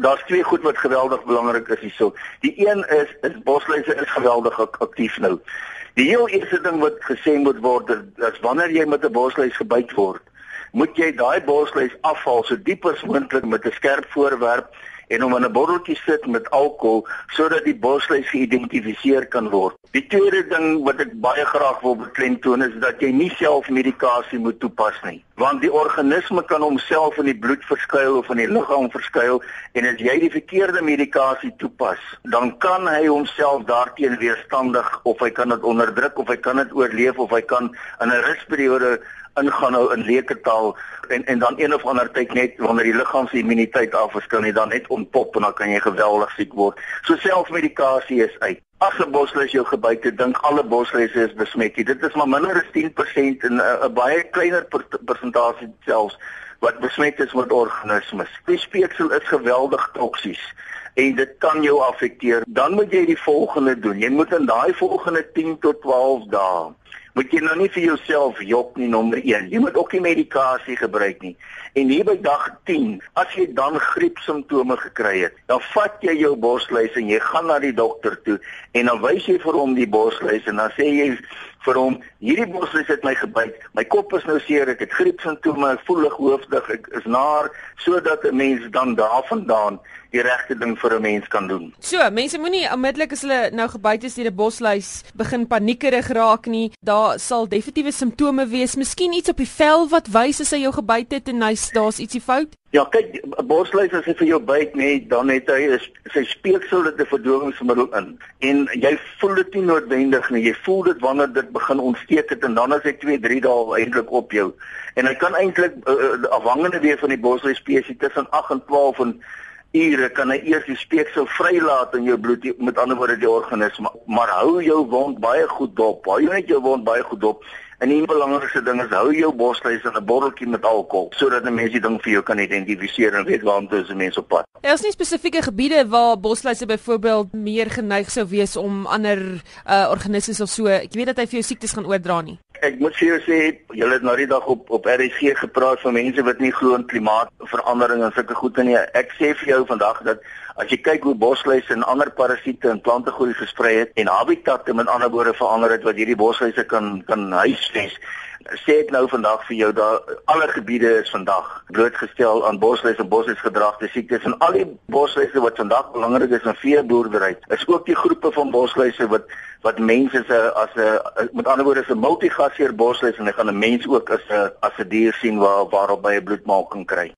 Daar's twee goed wat geweldig belangrik is hierso. Die een is is bosluise is geweldig ak aktief nou. Die heel eerste ding wat gesê moet word is wanneer jy met 'n bosluis gebyt word, moet jy daai bosluis afhaal so diep as moontlik met 'n skerp voorwerp en hom in 'n botteltjie sit met alkohol sodat die bosluis geïdentifiseer kan word. Die tweede ding wat ek baie graag wil beklemtoon is dat jy nie self medikasie moet toepas nie, want die organisme kan homself in die bloed verskuil of in die liggaam verskuil en as jy die verkeerde medikasie toepas, dan kan hy homself daarteen weerstandig of hy kan dit onderdruk of hy kan dit oorleef of hy kan in 'n rusperiode ingaan nou in leuke taal en en dan een of ander tyd net wanneer die liggaam se immuniteit af is kan hy dan net ontpop en dan kan jy geweldig siek word. So selfmedikasie is uit. As 'n bosluis jou gebyt het, dink alle bosluise is besmet. Dit is maar minder as 10% en 'n baie kleiner persentasie selfs wat besmet is met organismes. Die speeksel is geweldig toksies en dit kan jou affekteer. Dan moet jy die volgende doen. Jy moet in daai volgende 10 tot 12 dae moet jy nou nie vir jouself jok nie nommer 1. Jy moet ook nie medikasie gebruik nie. En hier by dag 10, as jy dan griep simptome gekry het, dan vat jy jou borsluis en jy gaan na die dokter toe en dan wys jy vir hom die borsluis en dan sê jy vir hom hierdie borsluis het my gebyt. My kop is nou seer, ek het griepsimptome, ek voel hoofdig, ek is naar sodat 'n mens dan daarvandaan die regte ding vir 'n mens kan doen. So, mense moenie onmiddellik as hulle nou gebyt is deur 'n bosluis begin paniekerig raak nie. Daar sal definitiewe simptome wees, miskien iets op die vel wat wys as hy jou gebyt het en hy's daar's ietsie fout. Ja, kyk, 'n bosluis as hy vir jou byt net, dan het hy is sy speeksel dit 'n verdowingsmiddel in. En jy voel dit nie noodwendig nie. Jy voel dit wanneer dit begin ontsteek het en dan as hy 2, 3 dae eintlik op jou. En hy kan eintlik uh, afhangende wees van die bosluis spesies tussen 8 en 12 en ure kan hy eers die speeksel vrylaat in jou bloed met ander woorde die organisme maar hou jou wond baie goed dop hou jy net jou wond baie goed dop en die belangrikste ding is hou jou bosluis in 'n botteltjie met alkohol sodat 'n mens die ding vir jou kan identifiseer en weet waar om te mense op pad. Daar is nie spesifieke gebiede waar bosluise byvoorbeeld meer geneig sou wees om ander uh, organismes of so ek weet dat hy vir jou siektes gaan oordra nie Ek moet vir jou sê, julle het nou die dag op op RSG gepraat van mense wat nie glo in klimaatsverandering en sulke goed nie. Ek sê vir jou vandag dat as jy kyk hoe bosluise en ander parasiete in plante groei versprei het en habitatte met ander woorde verander het wat hierdie bosluise kan kan huisves, sê ek nou vandag vir jou dat alle gebiede is vandag blootgestel aan bosluise en bosluisgedragte siektes en al die bosluise wat vandag belangrik is in veeboerdery is ook die groepe van bosluise wat wat mense se as 'n met ander woorde 'n multigasheer bosluis en hy gaan 'n mens ook as 'n as 'n dier sien waar waarop by 'n bloedmaking kry